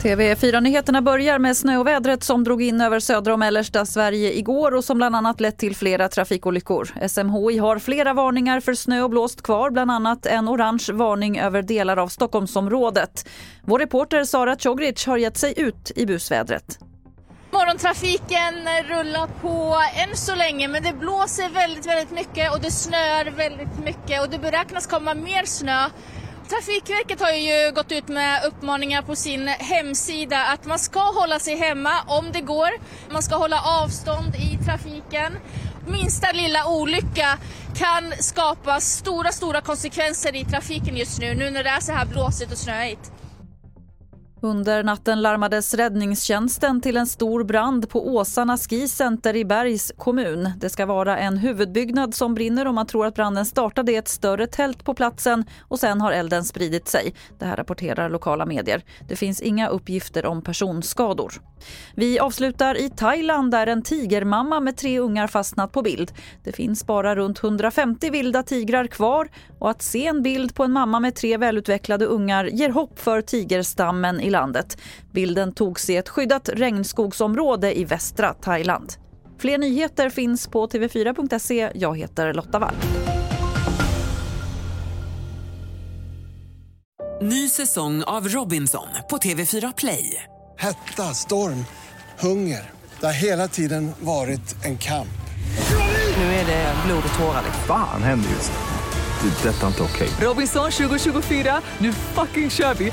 TV4-nyheterna börjar med snöovädret som drog in över södra och mellersta Sverige igår och som bland annat lett till flera trafikolyckor. SMHI har flera varningar för snö och blåst kvar, bland annat en orange varning över delar av Stockholmsområdet. Vår reporter Sara Cogric har gett sig ut i busvädret. Morgontrafiken rullar på än så länge men det blåser väldigt, väldigt mycket och det snöar väldigt mycket och det beräknas komma mer snö. Trafikverket har ju gått ut med uppmaningar på sin hemsida att man ska hålla sig hemma om det går. Man ska hålla avstånd i trafiken. Minsta lilla olycka kan skapa stora, stora konsekvenser i trafiken just nu, nu när det är så här blåsigt och snöigt. Under natten larmades räddningstjänsten till en stor brand på Åsarna skicenter i Bergs kommun. Det ska vara en huvudbyggnad som brinner och man tror att branden startade i ett större tält på platsen och sen har elden spridit sig. Det här rapporterar lokala medier. Det finns inga uppgifter om personskador. Vi avslutar i Thailand där en tigermamma med tre ungar fastnat på bild. Det finns bara runt 150 vilda tigrar kvar och att se en bild på en mamma med tre välutvecklade ungar ger hopp för tigerstammen i landet. Bilden togs i ett skyddat regnskogsområde i västra Thailand. Fler nyheter finns på tv4.se. Jag heter Lotta Wall. Ny säsong av Robinson på TV4 Play. Hetta, storm, hunger. Det har hela tiden varit en kamp. Nu är det blod och tårar. Fan händer just nu. Det. är Detta är inte okej. Robinson 2024, nu fucking kör vi!